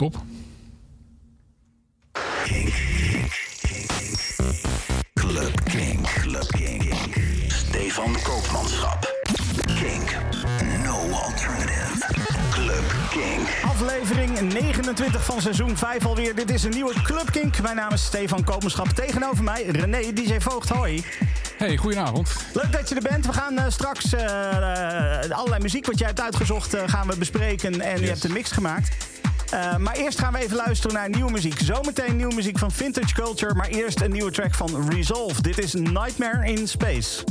top. Club King. Club King. Stefan Koopmanschap. Kink. No alternative. Club King. Aflevering 29 van seizoen 5 alweer. Dit is een nieuwe Club Kink. Mijn naam is Stefan Koopmanschap. Tegenover mij René, DJ Voogd. Hoi. Hey, goedenavond. Leuk dat je er bent. We gaan eh, straks eh, eh, allerlei muziek wat jij hebt uitgezocht gaan we bespreken. En je hebt een mix gemaakt. Eh, maar eerst gaan we even luisteren naar nieuwe muziek. Zometeen nieuwe muziek van Vintage Culture. Maar eerst een nieuwe track van Resolve. Dit is Nightmare in Space.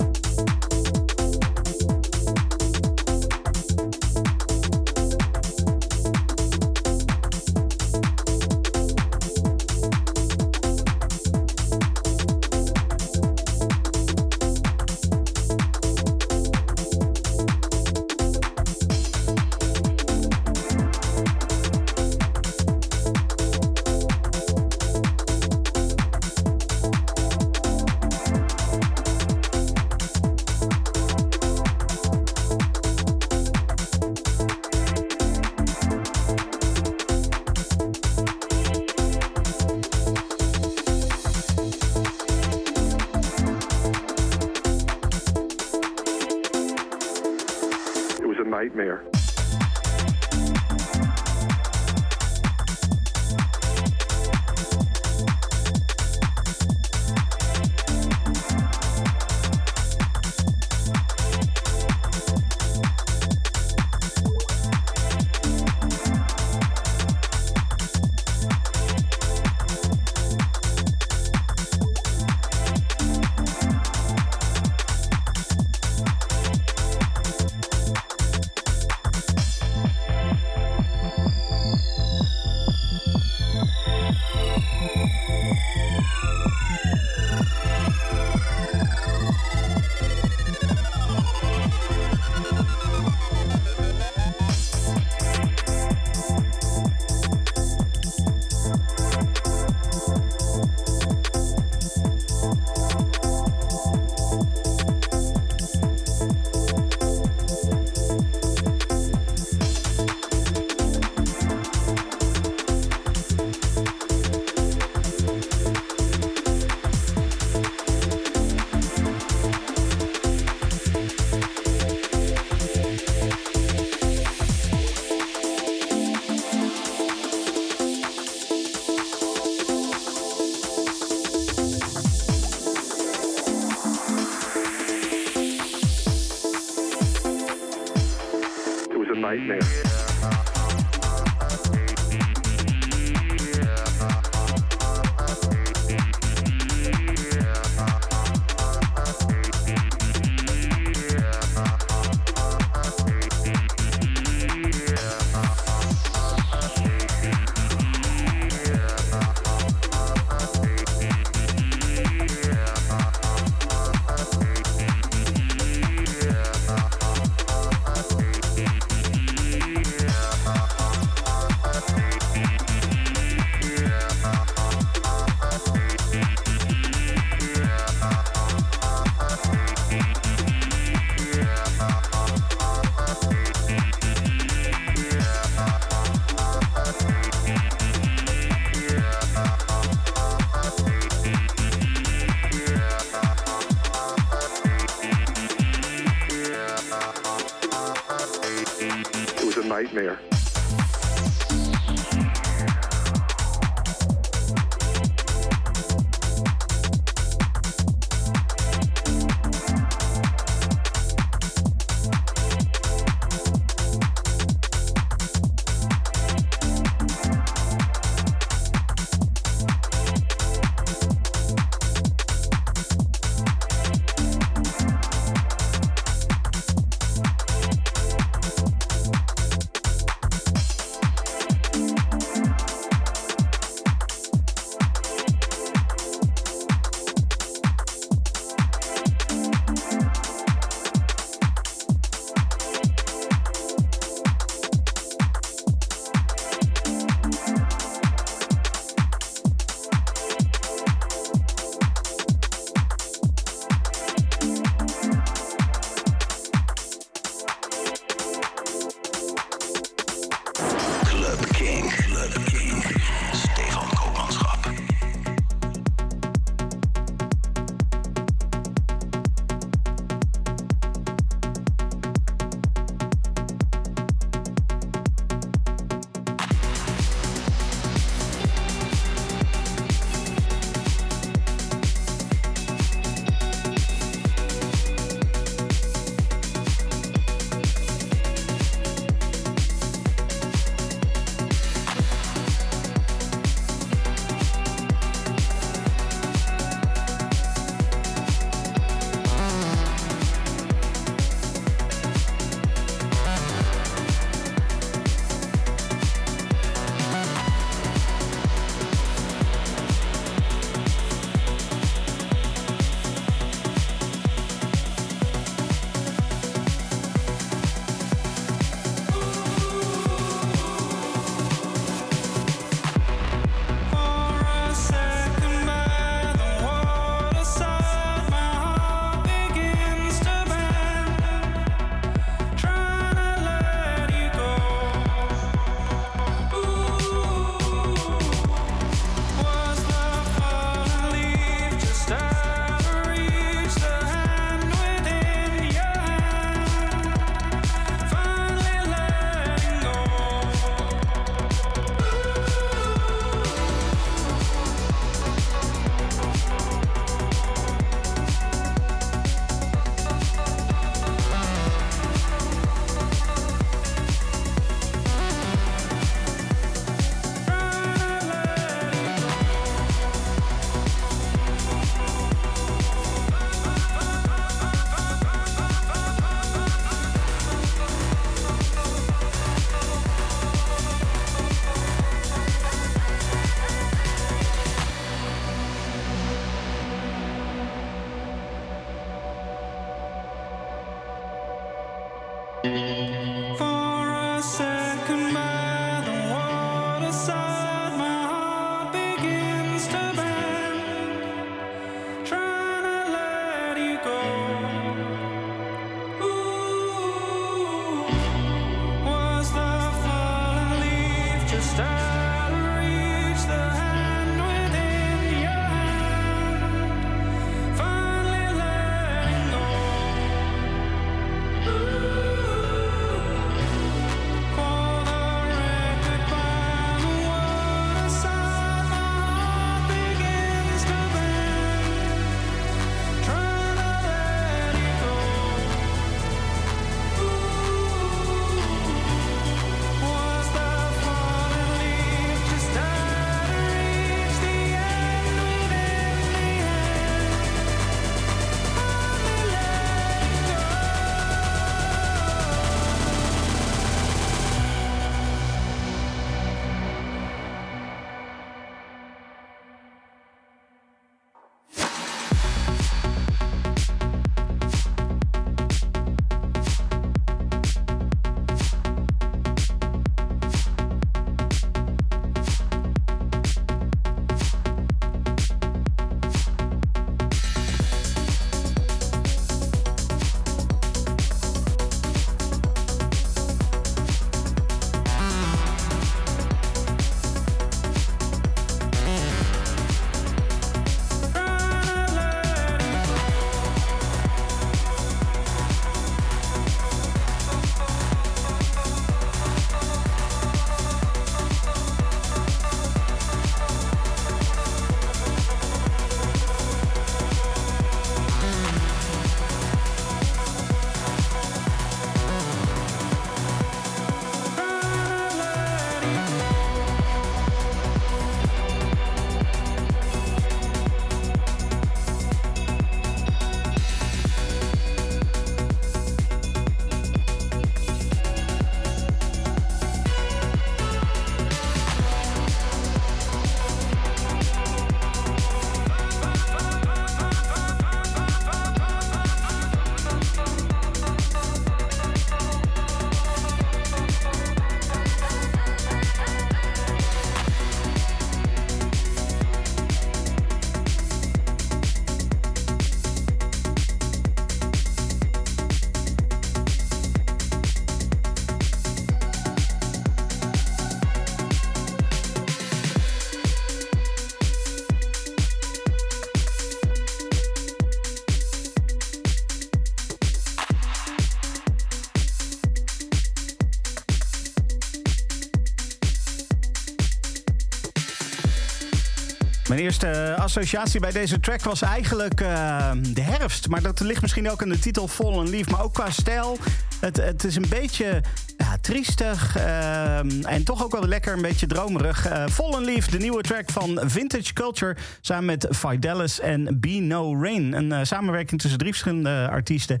Mijn eerste eh, associatie bij deze track was eigenlijk eh, de herfst. Maar dat ligt misschien ook aan de titel Fallen Leaf. Maar ook qua stijl. Het, het is een beetje ja, triestig. eh, en toch ook wel lekker een beetje dromerig. Eh, Fallen Leaf, de nieuwe track van Vintage Culture. Samen met Fidelis en Be No Rain. Een samenwerking tussen drie verschillende artiesten.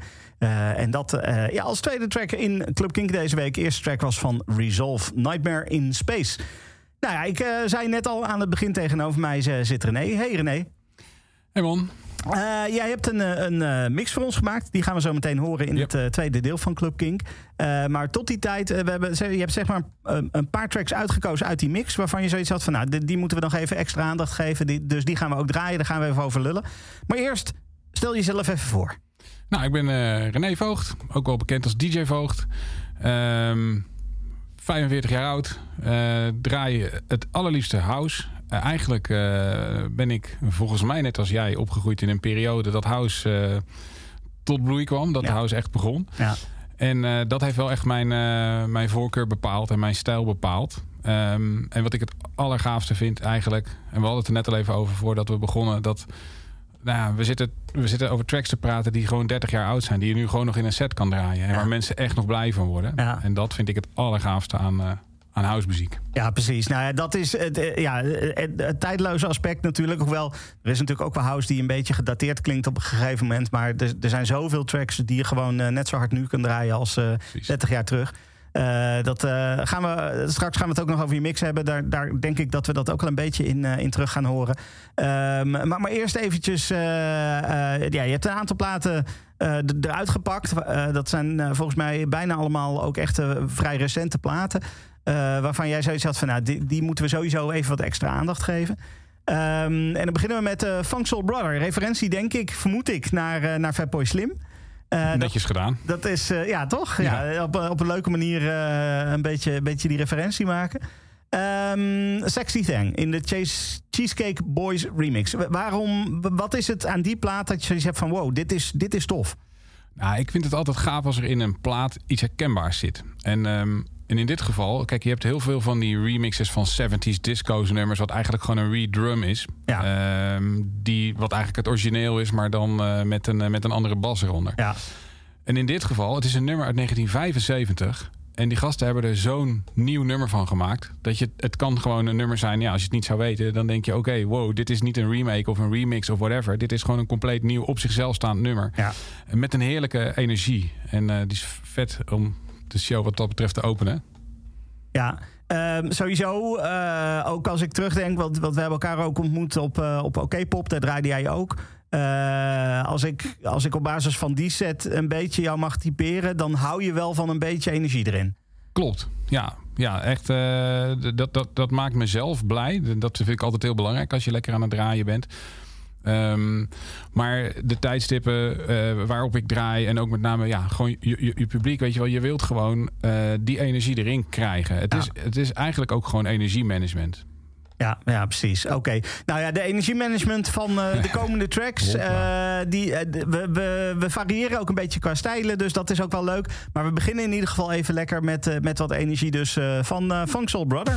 En dat ja, als tweede track in Club Kink deze week. Eerste track was van Resolve, Nightmare in Space. Nou ja, ik eh, zei net al aan het begin tegenover mij eh, zit René. Hey René. Hey man, Eh, jij hebt een, een mix voor ons gemaakt. Die gaan we zo meteen horen in het tweede deel van Club Kink. Maar tot die tijd, we hebben, je hebt zeg maar een, een paar tracks uitgekozen uit die mix... waarvan je zoiets had van, nou, die, die moeten we nog even extra aandacht geven. Die, dus die gaan we ook draaien, daar gaan we even over lullen. Maar eerst, stel jezelf even voor. nou ik ben René Voogd, ook wel bekend als DJ Voogd. Ehm 45 jaar oud, eh, draai het allerliefste house. Eh, eigenlijk eh, ben ik volgens mij net als jij opgegroeid in een periode dat house tot bloei kwam. Dat Ja. house echt begon. Ja. En dat heeft wel echt mijn, mijn voorkeur bepaald en mijn stijl bepaald. Ehm, en wat ik het allergaafste vind eigenlijk... en we hadden het er net al even over voordat we begonnen... dat nou ja, we, zitten, we zitten over tracks te praten die gewoon 30 jaar oud zijn... die je nu gewoon nog in een set kan draaien... en Ja. waar mensen echt nog blij van worden. Ja. En dat vind ik het allergaafste aan, eh aan housemuziek. Ja, precies. Nou ja, dat is het, eh, ja, het, tijdloze aspect natuurlijk. Hoewel, er is natuurlijk ook wel house die een beetje gedateerd klinkt op een gegeven moment. Maar er, er zijn zoveel tracks die je gewoon eh, net zo hard nu kunt draaien als eh, Precies. 30 jaar terug. Eh, dat, eh, gaan we, straks gaan we het ook nog over je mix hebben. Daar, daar denk ik dat we dat ook wel een beetje in, eh, in terug gaan horen. Ehm, maar, maar eerst eventjes... eh, eh, ja, je hebt een aantal platen eh, eruit gepakt. Eh, dat zijn eh, volgens mij bijna allemaal ook echt eh, vrij recente platen. eh, waarvan jij zoiets had van... Nou, die, die moeten we sowieso even wat extra aandacht geven. Ehm, en dan beginnen we met Funk Soul Brother. Referentie, denk ik, vermoed ik, naar, eh, naar Fatboy Slim. Eh, dat, Netjes gedaan. dat is, eh, ja, toch? Ja. op, op een leuke manier eh, een, beetje, een beetje die referentie maken. Ehm, Sexy Thing in de Chase, Cheesecake Boys remix. Wa- Waarom, wat is het aan die plaat dat je zoiets hebt van... wow, dit is, dit is tof? Nou, ik vind het altijd gaaf als er in een plaat iets herkenbaars zit. En, ehm, en in dit geval, kijk, je hebt heel veel van die remixes van 70s disco's nummers, wat eigenlijk gewoon een redrum is. Ja. Ehm, die, wat eigenlijk het origineel is, maar dan eh, met, een, eh, met een andere bas eronder. Ja, En in dit geval, het is een nummer uit 1975. En die gasten hebben er zo'n nieuw nummer van gemaakt. Dat je, het kan gewoon een nummer zijn. Ja, als je het niet zou weten, dan denk je: oké, wow, dit is niet een remake of een remix of whatever. Dit is gewoon een compleet nieuw op zichzelf staand nummer. ja. Met een heerlijke energie. En eh, die is vet om de show wat dat betreft te openen. Ja, ehm, sowieso, eh, ook als ik terugdenk, want, want we hebben elkaar ook ontmoet op, eh, op OK Pop, daar draaide jij ook. Eh, als, ik, als ik op basis van die set een beetje jou mag typeren, dan hou je wel van een beetje energie erin. Klopt. Ja, ja echt. dat, dat, dat maakt mezelf blij. Dat vind ik altijd heel belangrijk als je lekker aan het draaien bent. Ehm, maar de tijdstippen eh, waarop ik draai en ook met name ja, gewoon je, je, je publiek, weet je wel, je wilt gewoon eh, die energie erin krijgen. Het, Ja. is, het is eigenlijk ook gewoon energiemanagement. Ja, ja precies. Oké. Nou ja, de energiemanagement van eh, de komende tracks. die, we, we, we variëren ook een beetje qua stijlen, dus dat is ook wel leuk. Maar we beginnen in ieder geval even lekker met, met wat energie dus van Funk Soul Brother.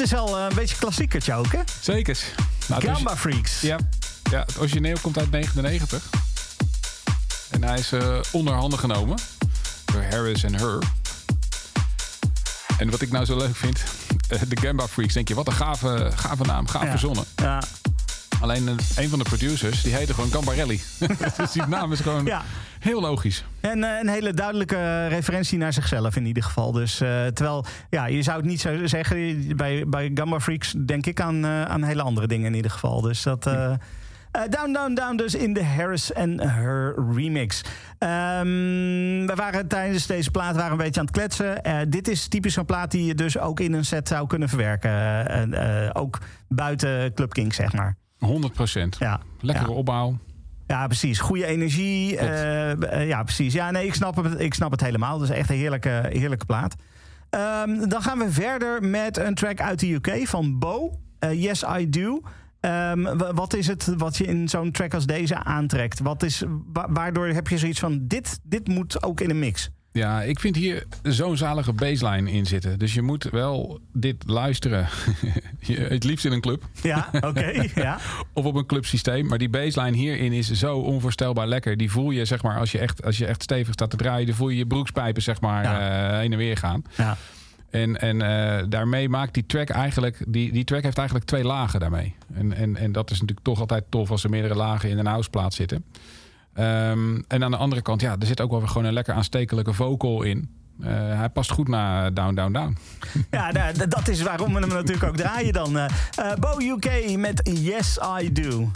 Dit is al eh, een beetje klassiekertje ook, hè? Zeker. Nou, Gamba Freaks. Ja, ja, het origineel komt uit 99. En hij is eh onder handen genomen door Harris en Her. En wat ik nou zo leuk vind, eh, de Gamba Freaks, denk je, wat een gave, gave naam, gaaf Ja. verzonnen. Ja. Alleen een van de producers, die heette gewoon Gambarelli. dus die naam is gewoon Ja. heel logisch. En eh, een hele duidelijke referentie naar zichzelf in ieder geval. Dus eh, terwijl, ja, je zou het niet zo zeggen. Bij, bij Gamba Freaks denk ik aan, eh, aan hele andere dingen in ieder geval. Dus dat. down, down, down, dus in de Harris and Her remix. Ehm, we waren tijdens deze plaat waren een beetje aan het kletsen. Eh, dit is typisch zo'n plaat die je dus ook in een set zou kunnen verwerken. En, ook buiten Club King, zeg maar. 100 procent. Ja, Lekkere ja. opbouw. Ja, precies. Goede energie. Eh, eh, ja, precies. Ja, nee, ik snap het, ik snap het helemaal. Is echt een heerlijke, heerlijke plaat. Ehm, dan gaan we verder met een track uit de UK van Bo. Eh, yes, I Do. Ehm, wa- wat is het wat je in zo'n track als deze aantrekt? Wat is, wa- waardoor heb je zoiets van: dit, dit moet ook in een mix? Ja, ik vind hier zo'n zalige baseline in zitten. Dus je moet wel dit luisteren. Je- het liefst in een club. Ja, oké. ja. Of op een clubsysteem. Maar die baseline hierin is zo onvoorstelbaar lekker. Die voel je, zeg maar, als je echt, als je echt stevig staat te draaien... dan voel je je broekspijpen, zeg maar, Ja. eh, heen en weer gaan. ja. En, en eh, daarmee maakt die track eigenlijk... Die, die track heeft eigenlijk twee lagen daarmee. En, en, en dat is natuurlijk toch altijd tof... als er meerdere lagen in een houseplaat zitten. Ehm, en aan de andere kant, ja, er zit ook wel weer gewoon een lekker aanstekelijke vocal in. Eh, hij past goed naar Down, Down, Down. Ja, da- dat is waarom we hem natuurlijk ook draaien dan. eh Eh, Bo UK met Yes, I Do.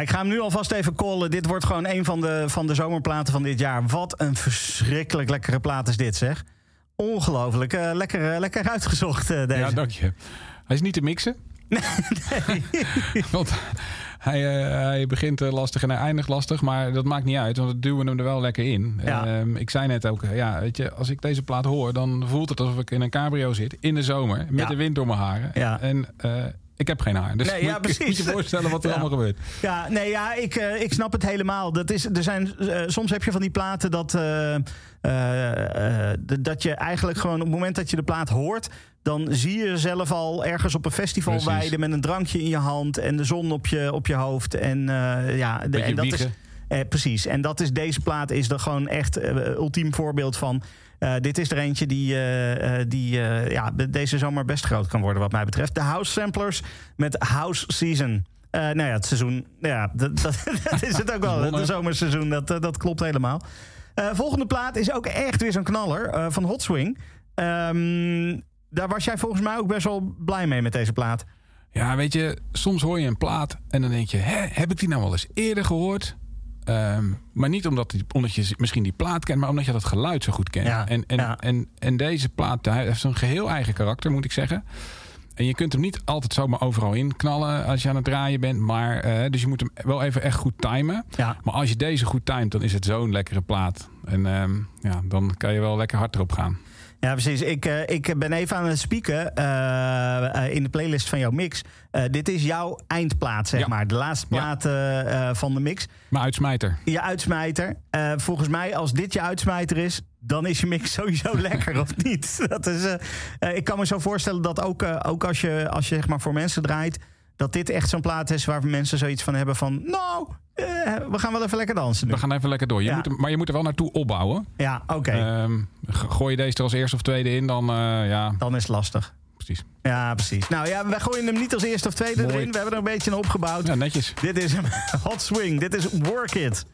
Ja, ik ga hem nu alvast even callen. Dit wordt gewoon een van de, van de zomerplaten van dit jaar. Wat een verschrikkelijk lekkere plaat is dit, zeg. Ongelooflijk. eh, lekker, eh, lekker uitgezocht, eh, deze. Ja, dank je. Hij is niet te mixen. Want hij, hij begint lastig en hij eindigt lastig. Maar dat maakt niet uit, want we duwen hem er wel lekker in. Ja. Ehm, ik zei net ook, ja, weet je, als ik deze plaat hoor... dan voelt het alsof ik in een cabrio zit, in de zomer... met Ja. de wind door mijn haren. Ja. En ik heb geen haar. Dus Nee, moet, ja, je- precies. moet je voorstellen wat er Ja. allemaal gebeurt. Ja, nee, ja, ik, eh, ik snap het helemaal. Dat is, er zijn, eh, soms heb je van die platen dat, eh, dat je eigenlijk gewoon op het moment dat je de plaat hoort, dan zie je jezelf al ergens op een festival Precies. weiden met een drankje in je hand en de zon op je, op je hoofd. En, ja, de, en dat is, wiegen. eh, precies. En dat is deze plaat is er gewoon echt ultiem voorbeeld van. Eh, dit is er eentje die, eh, eh, die ja, deze zomer best groot kan worden, wat mij betreft. De House Samplers met House Season. Nou ja, het seizoen. Ja, dat, dat, dat is het ook wel. Het zomerseizoen, dat, dat klopt helemaal. Volgende plaat is ook echt weer zo'n knaller van Hot Swing. Ehm, daar was jij volgens mij ook best wel blij mee met deze plaat. Ja, weet je, soms hoor je een plaat en dan denk je... Hè, heb ik die nou wel eens eerder gehoord? Ehm, maar niet omdat, die, omdat je misschien die plaat kent... maar omdat je dat geluid zo goed kent. Ja, en, en, ja. en, en deze plaat hij heeft zo'n geheel eigen karakter, moet ik zeggen. En je kunt hem niet altijd zomaar overal in knallen als je aan het draaien bent. Maar, eh, dus je moet hem wel even echt goed timen. Ja. Maar als je deze goed timet, dan is het zo'n lekkere plaat. En ehm, ja, dan kan je wel lekker hard erop gaan. Ja, precies. Ik, eh, ik ben even aan het spieken eh, eh, in de playlist van jouw mix. Dit is jouw eindplaat, zeg Ja. maar. De laatste plaat van de mix. Maar uitsmijter. Je uitsmijter. Volgens mij, als dit je uitsmijter is, dan is je mix sowieso lekker, of niet? Dat is, ik kan me zo voorstellen dat ook, ook als je, als je zeg maar, voor mensen draait, dat dit echt zo'n plaat is waar mensen zoiets van hebben van, nou, eh, we gaan wel even lekker dansen nu. We gaan even lekker door. Je Ja. moet maar je moet er wel naartoe opbouwen. Ja, oké. Ehm, g- gooi je deze er als eerste of tweede in, dan eh, ja, dan is het lastig. precies. Ja, precies. Nou ja, wij gooien hem niet als eerste of tweede Mooi. erin. We hebben er een beetje in opgebouwd. Ja, netjes. Dit is hem. Hot Swing. Dit is Work It.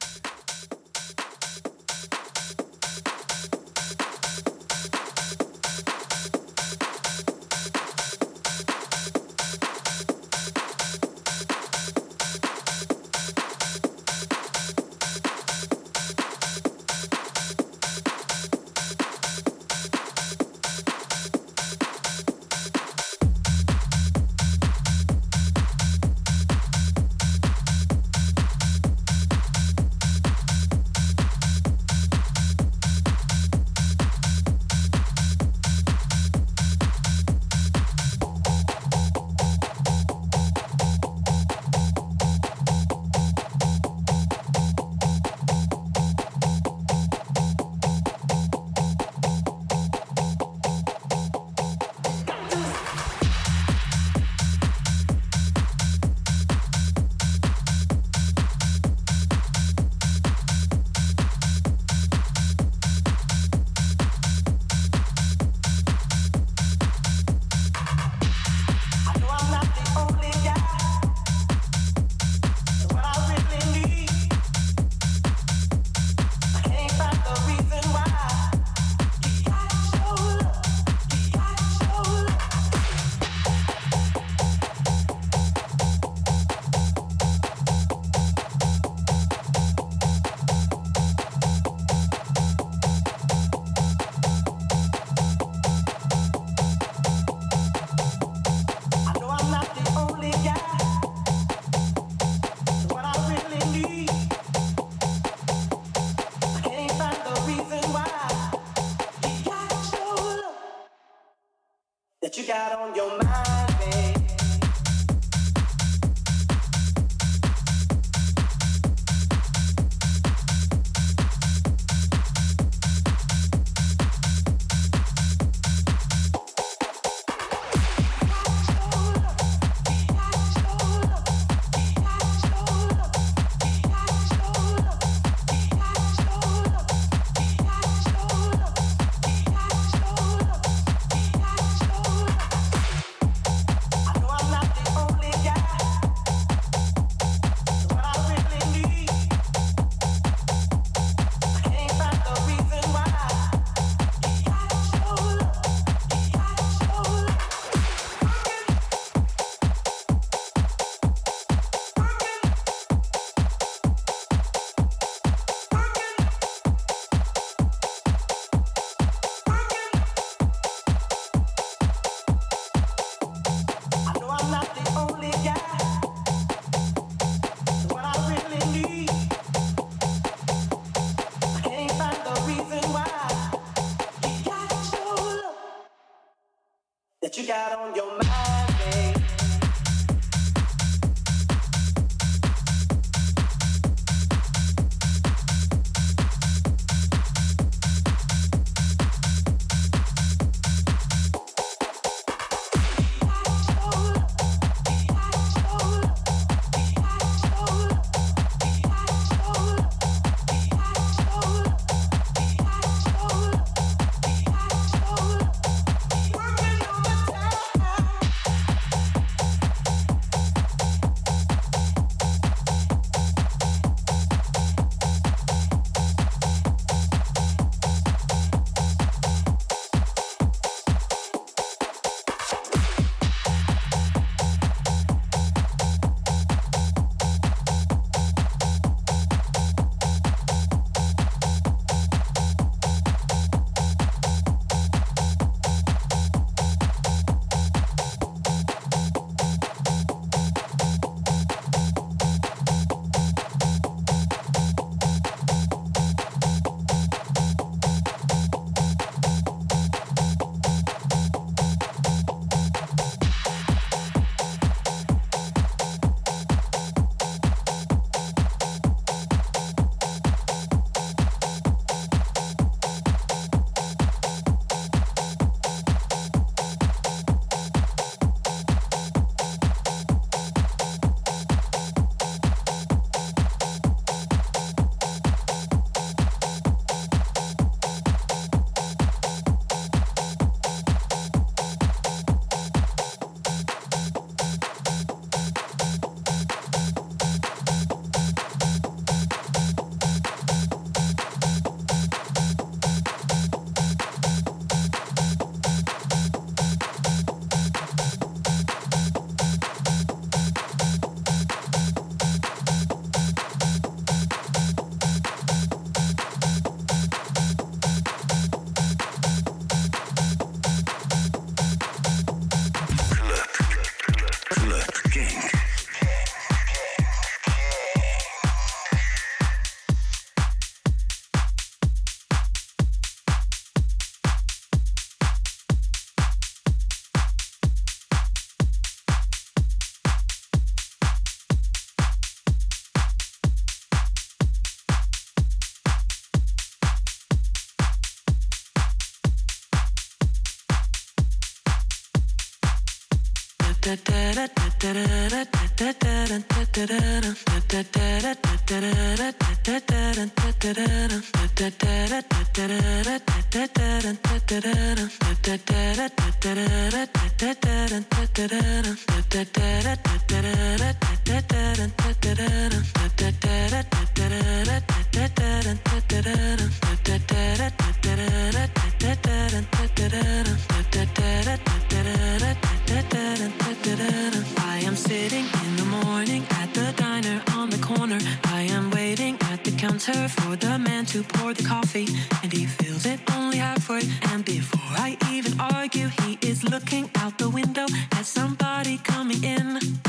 da da da I am sitting in the morning at the diner on the corner. I am waiting at the counter for the man to pour the coffee, and he fills it only halfway. And before I even argue, he is looking out the window at somebody coming in.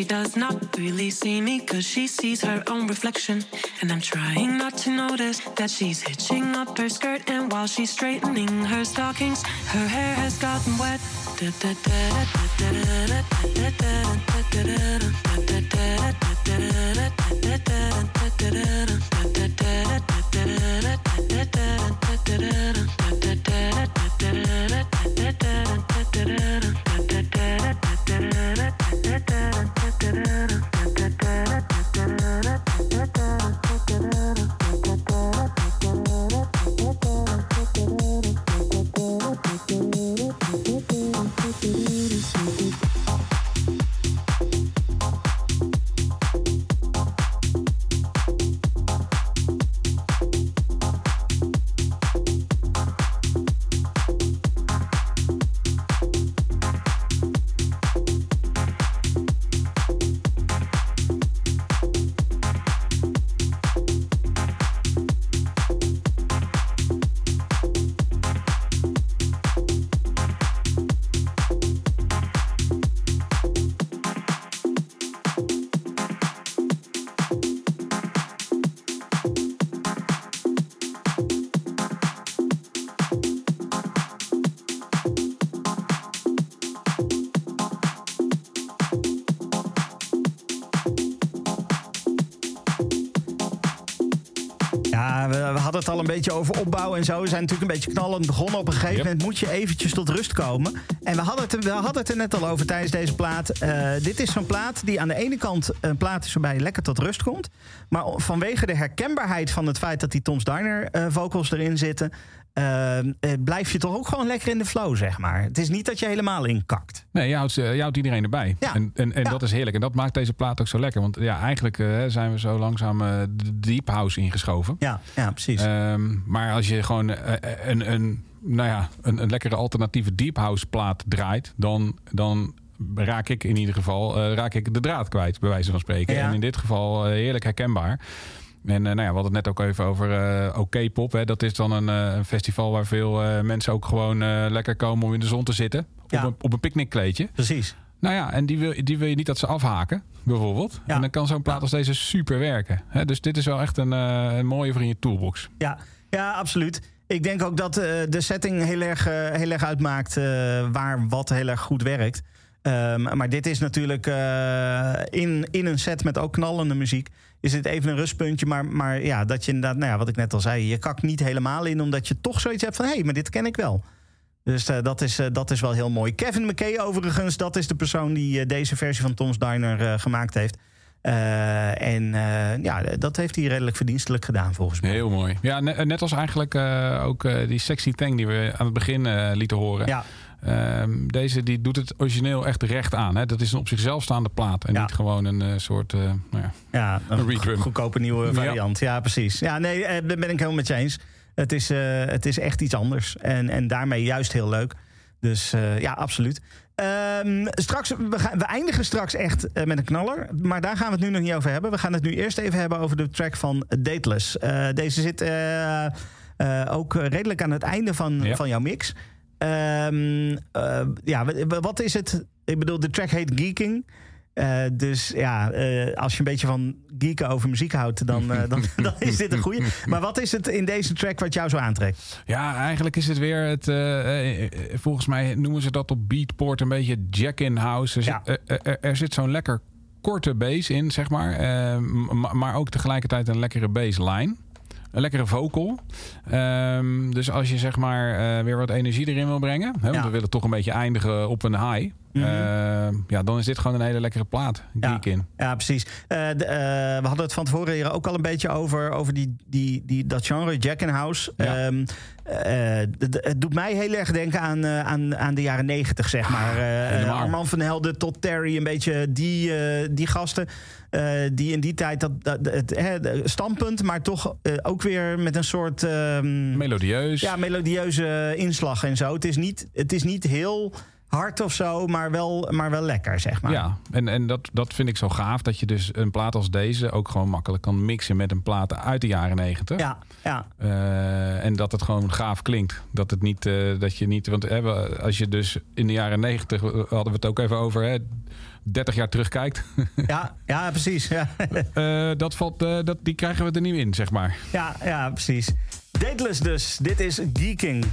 She does not really see me because she sees her own reflection. And I'm trying not to notice that she's hitching up her skirt. And while she's straightening her stockings, her hair has gotten wet. Het al een beetje over opbouw en zo. We zijn natuurlijk een beetje knallend begonnen. Op een gegeven Yep. moment moet je eventjes tot rust komen. En we hadden het, er- we hadden het er net al over tijdens deze plaat. Eh, dit is zo'n plaat die aan de ene kant een plaat is waarbij je lekker tot rust komt. Maar vanwege de herkenbaarheid van het feit dat die Tom's Diner eh, vocals erin zitten... eh, blijf je toch ook gewoon lekker in de flow, zeg maar. Het is niet dat je helemaal inkakt. Nee, je houdt, je houdt iedereen erbij. Ja. En, en, en Ja. dat is heerlijk. En dat maakt deze plaat ook zo lekker. Want ja, eigenlijk zijn we zo langzaam de deep house ingeschoven. Ja, ja precies. Ehm, maar als je gewoon een, een, nou ja, een, een lekkere alternatieve deep house plaat draait, dan, dan raak ik in ieder geval eh, raak ik de draad kwijt, bij wijze van spreken. Ja. En in dit geval eh, heerlijk herkenbaar. En eh, nou ja, we hadden het net ook even over eh OK Pop. Hè. Dat is dan een, festival waar veel mensen ook gewoon lekker komen om in de zon te zitten. Op, Ja. een, op een picknickkleedje. precies. Nou ja, en die wil, die wil je niet dat ze afhaken, bijvoorbeeld. Ja. En dan kan zo'n plaat als deze super werken. Hè, dus dit is wel echt een, een mooie voor in je toolbox. Ja, ja absoluut. Ik denk ook dat eh, de setting heel erg, eh, heel erg uitmaakt eh, waar wat heel erg goed werkt. Ehm, maar dit is natuurlijk in, in een set met ook knallende muziek. Is dit even een rustpuntje. Maar, maar ja, dat je inderdaad, nou ja, wat ik net al zei, je kakt niet helemaal in, omdat je toch zoiets hebt van hé, hey, maar dit ken ik wel. Dus dat, is, dat is wel heel mooi. Kevin McKay, overigens, dat is de persoon die deze versie van Tom's Diner gemaakt heeft. Eh, en eh, ja, dat heeft hij redelijk verdienstelijk gedaan, volgens mij. Heel mooi. Ja, ne- net als eigenlijk eh, ook eh, die sexy thing die we aan het begin eh, lieten horen. Ja, Ehm, deze die doet het origineel echt recht aan. Hè? Dat is een op zichzelf staande plaat. En Ja. niet gewoon een eh, soort... eh, nou ja. Ja, een goedkope nieuwe variant. Ja, precies. Ja, nee, eh, daar ben ik helemaal met je eens. Het is, eh, het is echt iets anders. En, en daarmee juist heel leuk. Dus eh, ja, absoluut. Ehm, straks, we, gaan, we eindigen straks echt eh, met een knaller. Maar daar gaan we het nu nog niet over hebben. We gaan het nu eerst even hebben over de track van Dateless. Eh, deze zit eh, ook redelijk aan het einde van, Ja. van jouw mix. Ehm, eh, ja, wat is het? Ik bedoel, de track heet Geeking. Eh, dus ja, eh, als je een beetje van geeken over muziek houdt, dan, eh, dan, dan is dit een goeie. Maar wat is het in deze track wat jou zo aantrekt? ja, eigenlijk is het weer het... volgens mij noemen ze dat op Beatport een beetje jack-in house. Er zit, Ja. er, zit zo'n lekker korte bass in, zeg maar. Maar ook tegelijkertijd een lekkere bassline. Een lekkere vocal. Ehm, dus als je zeg maar eh, weer wat energie erin wil brengen. Hè, want Ja. we willen toch een beetje eindigen op een high. Mhm. Ehm, ja, dan is dit gewoon een hele lekkere plaat. Ja. In. Ja, precies. Eh, de, eh, we hadden het van tevoren hier ook al een beetje over, over die, die, die, dat genre, Jack in House. Ja. Ehm, eh, het doet mij heel erg denken aan, aan, aan de jaren negentig, zeg maar. Helemaal. Armand van Helden tot Terry, een beetje die, die gasten. Eh, die in die tijd dat, dat het standpunt, maar toch eh, ook weer met een soort. ehm, Melodieus. ja, melodieuze inslag en zo. Het is niet, het is niet heel hard of zo, maar wel, maar wel lekker, zeg maar. Ja, en, en dat, dat vind ik zo gaaf. Dat je dus een plaat als deze ook gewoon makkelijk kan mixen met een plaat uit de jaren negentig. Ja, ja. Eh, en dat het gewoon gaaf klinkt. Dat het niet, dat je niet. Want hè, we- als je dus in de jaren negentig hadden we het ook even over, hè, 30 jaar terugkijkt. Ja, ja precies. Ja. Eh, dat valt, eh, dat, die krijgen we er niet in, zeg maar. ja, ja, precies. Dateless dus. Dit is Geeking.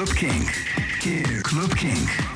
Club King. Club King.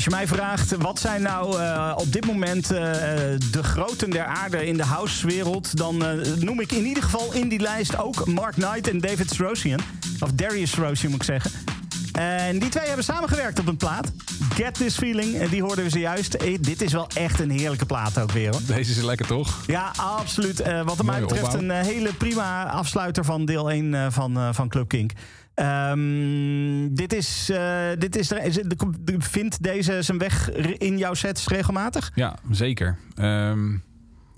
Als je mij vraagt, wat zijn nou eh, op dit moment eh, de groten der aarde in de housewereld... dan eh, noem ik in ieder geval in die lijst ook Mark Knight en David Strosian. Of Darius Strosian moet ik zeggen. En die twee hebben samengewerkt op een plaat. Get This Feeling, en die hoorden we zojuist. Eh, dit is wel echt een heerlijke plaat ook weer hoor. Deze is lekker, toch? Ja, absoluut. Eh, wat mij betreft opbouw. een eh, hele prima afsluiter van deel 1 eh, van, van Club Kink. Ehm, dit is, dit is, vindt deze zijn weg in jouw sets regelmatig? Ja, zeker. Ehm,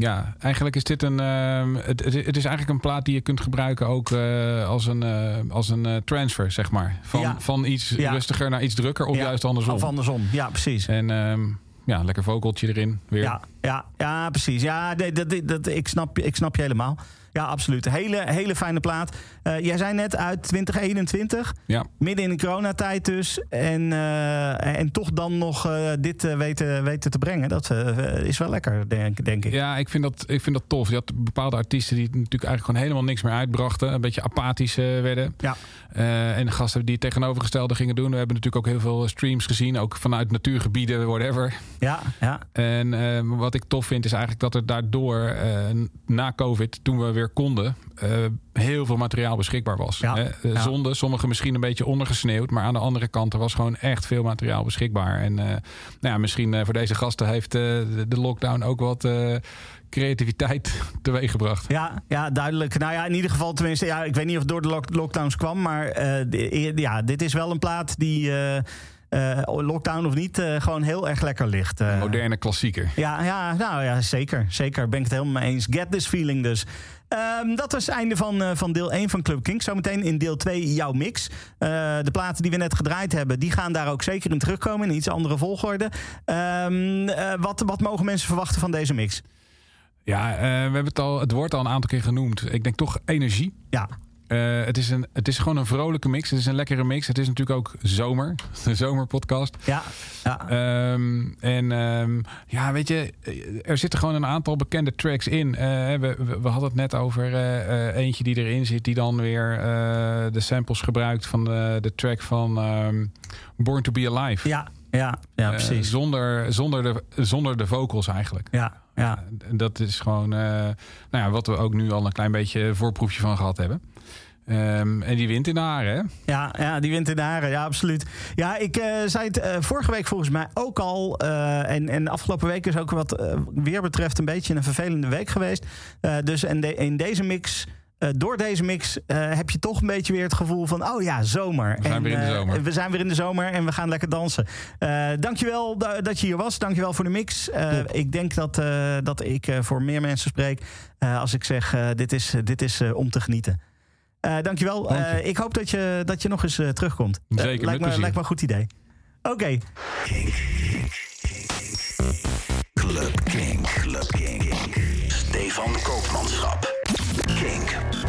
ja, eigenlijk is dit een. ehm, het, het, is eigenlijk een plaat die je kunt gebruiken ook eh, als een, eh, als een eh, transfer, zeg maar. Van, Ja. van iets Ja. rustiger naar iets drukker, of Ja, juist andersom. Of andersom, ja precies. En ehm, ja, lekker vogeltje erin weer. Ja, ja, ja, precies. Ja, dat, dat, dat, ik, snap, ik snap je helemaal. Ja, absoluut. Hele, hele fijne plaat. Eh, jij zei net uit 2021. Ja. Midden in de coronatijd dus. En, eh, en toch dan nog eh, dit weten, weten te brengen. Dat is wel lekker, denk, denk ik. Ja, ik vind, dat, ik vind dat tof. Je had bepaalde artiesten die natuurlijk eigenlijk gewoon helemaal niks meer uitbrachten. Een beetje apathisch werden. Ja. Eh, en de gasten die het tegenovergestelde gingen doen. We hebben natuurlijk ook heel veel streams gezien. Ook vanuit natuurgebieden, whatever. Ja, ja. En eh, wat ik tof vind is eigenlijk dat er daardoor eh, na COVID, toen we weer konden, heel veel materiaal beschikbaar was. Ja. Zonde, sommige misschien een beetje ondergesneeuwd, maar aan de andere kant er was gewoon echt veel materiaal beschikbaar. En nou ja, misschien voor deze gasten heeft de, de lockdown ook wat creativiteit teweeggebracht. Ja, ja, duidelijk. Nou ja, in ieder geval, tenminste, ja, ik weet niet of het door de lock- lockdowns kwam, maar eh, de- ja, dit is wel een plaat die, eh, eh, lockdown of niet, eh, gewoon heel erg lekker ligt. eh. Moderne klassieker. Ja, ja, nou ja, zeker. Zeker, ben ik het helemaal mee eens. Get this feeling dus. Ehm, dat was het einde van, eh, van deel 1 van Club Kink. Zometeen in deel 2 jouw mix. Eh, de platen die we net gedraaid hebben, die gaan daar ook zeker in terugkomen. In iets andere volgorde. Ehm, eh, wat, wat mogen mensen verwachten van deze mix? Ja, eh, we hebben het al, het wordt al een aantal keer genoemd. Ik denk toch energie. Ja. Eh, het, is een, het is gewoon een vrolijke mix. Het is een lekkere mix. Het is natuurlijk ook zomer. De zomerpodcast. Ja. ja. Ehm, en ehm, ja, weet je, er zitten gewoon een aantal bekende tracks in. Eh, we, we, hadden het net over eentje die erin zit, die dan weer de samples gebruikt van de, de track van ehm, Born to Be Alive. Ja, ja, ja Eh, precies. zonder, zonder, de, zonder de vocals eigenlijk. Ja, ja. En dat is gewoon eh, nou ja, wat we ook nu al een klein beetje voorproefje van gehad hebben. Ehm, en die wint in de haren, hè? Ja, ja, die wint in de haren. Ja, absoluut. Ja, ik eh, zei het eh, vorige week volgens mij ook al. eh, en, en de afgelopen week is ook wat eh, weer betreft een beetje een vervelende week geweest. Eh, dus de, in deze mix. Eh, door deze mix eh, heb je toch een beetje weer het gevoel van... oh ja, zomer. We zijn En, weer in de eh, zomer. we zijn weer in de zomer en we gaan lekker dansen. Eh dankjewel da- dat je hier was. Dankjewel voor de mix. Eh, ik denk dat, eh, dat ik eh, voor meer mensen spreek... eh, als ik zeg, dit is, dit is om te genieten. Eh dankjewel. Dank je. Eh, ik hoop dat je, dat je nog eens terugkomt. Zeker, lijkt, me, plezier. lijkt me een goed idee. Oké. Club Kink. Club. Stefan Koopmanschap. Kink.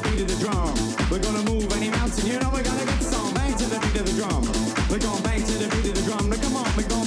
the beat of the drum. We're gonna move any mountain, you know we're gonna get some. Bang to the beat of the drum. We're gonna. bang to the beat of the drum. Now come on, we're going.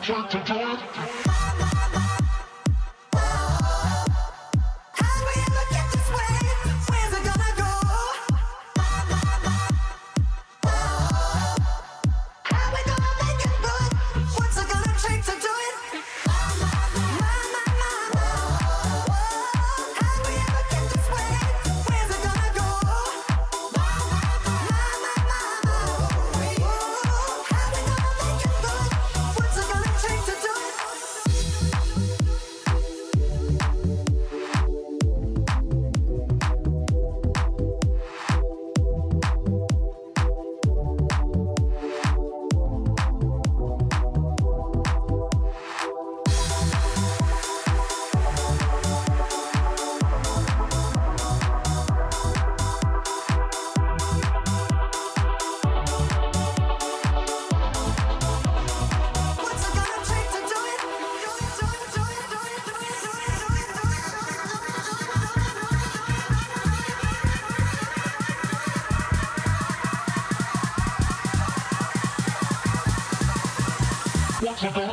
What's it gonna take to do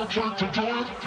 it? What's it gonna take to do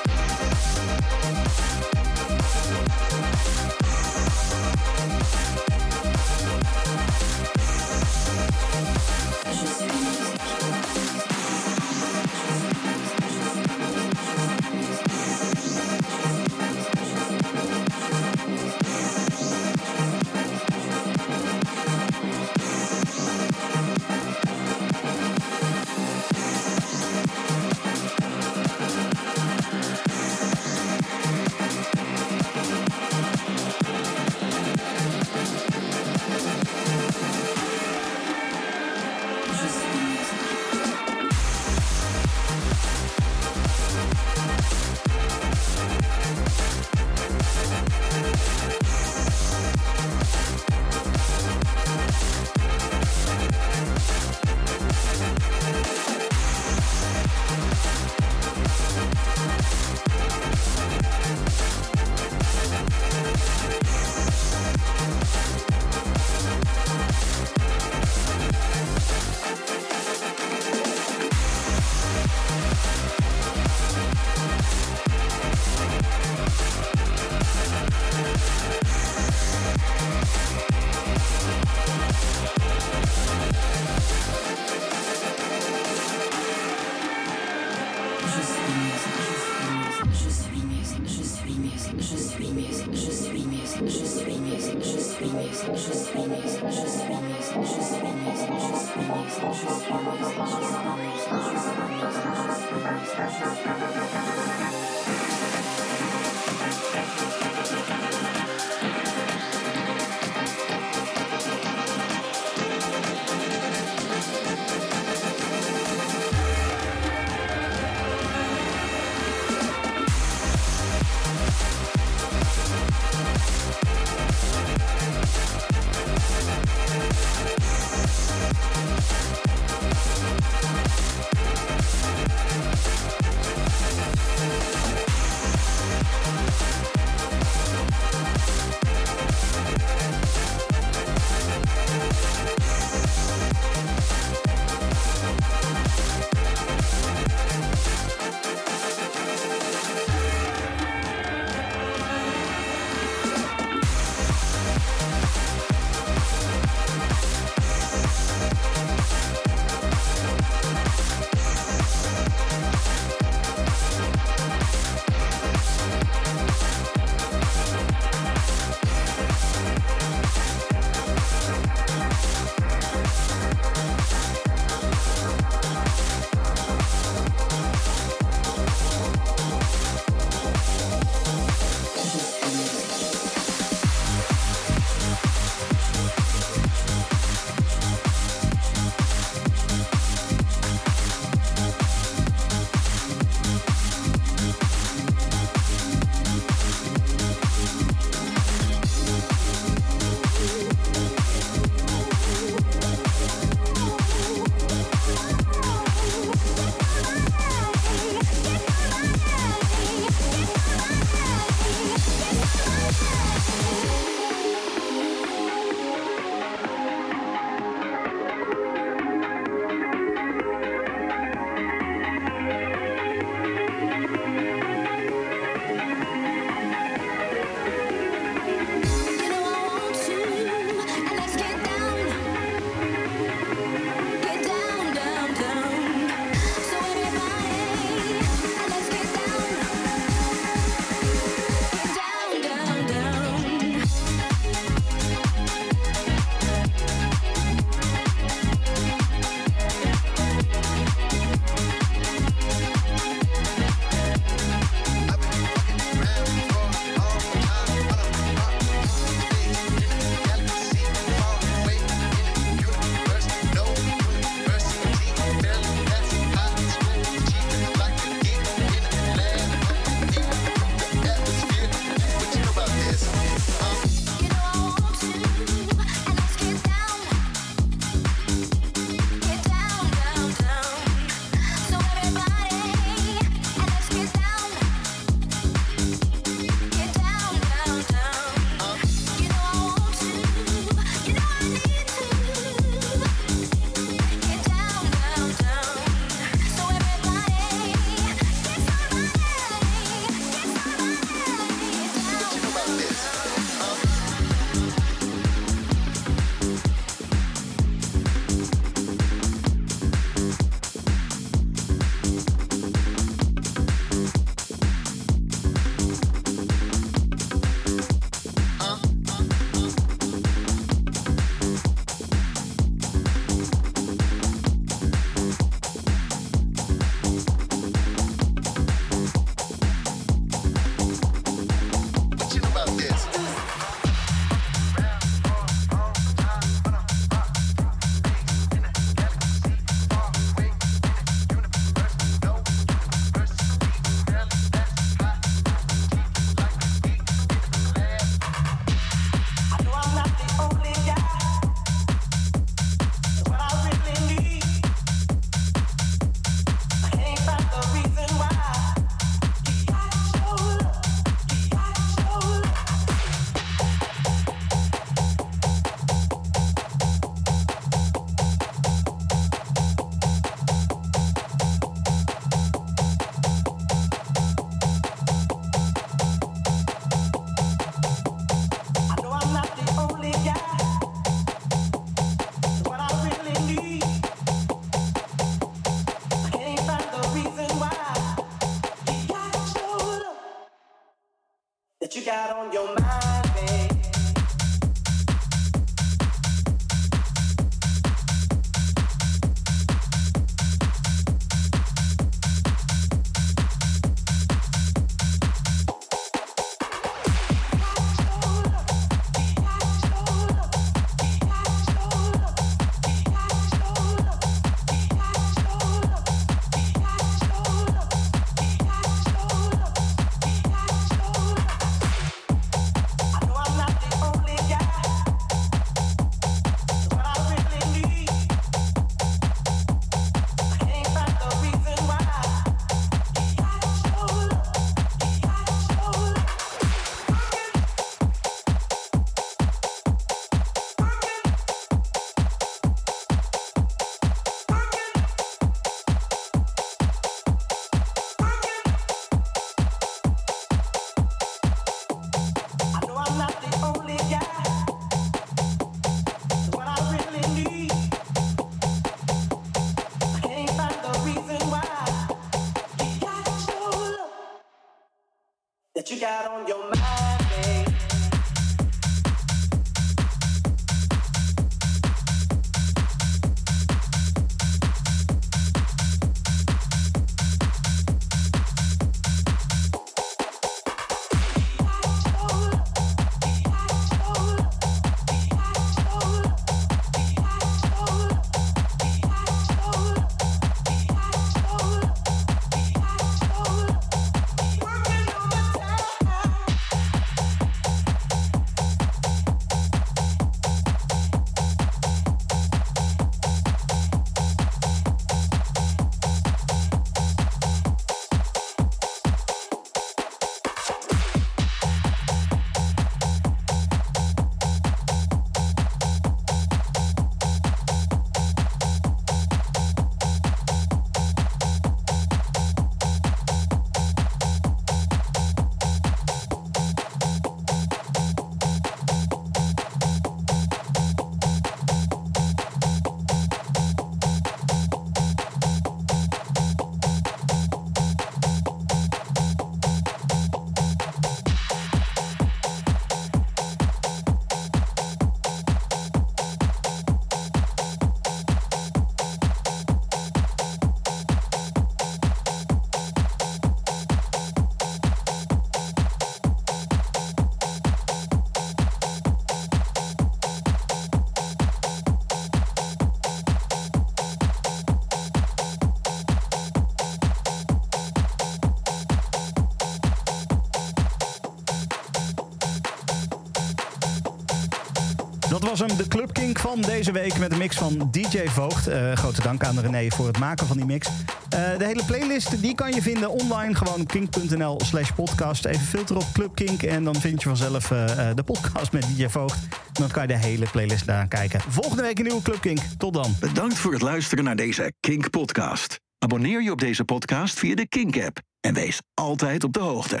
was hem, de Club Kink van deze week met een mix van DJ Voogd. Eh, grote dank aan René voor het maken van die mix. Eh, de hele playlist die kan je vinden online, gewoon kink.nl slash podcast. Even filter op Club Kink en dan vind je vanzelf eh, de podcast met DJ Voogd. Dan kan je de hele playlist daar kijken. Volgende week een nieuwe Club Kink. Tot dan. Bedankt voor het luisteren naar deze Kink podcast. Abonneer je op deze podcast via de Kink app en wees altijd op de hoogte.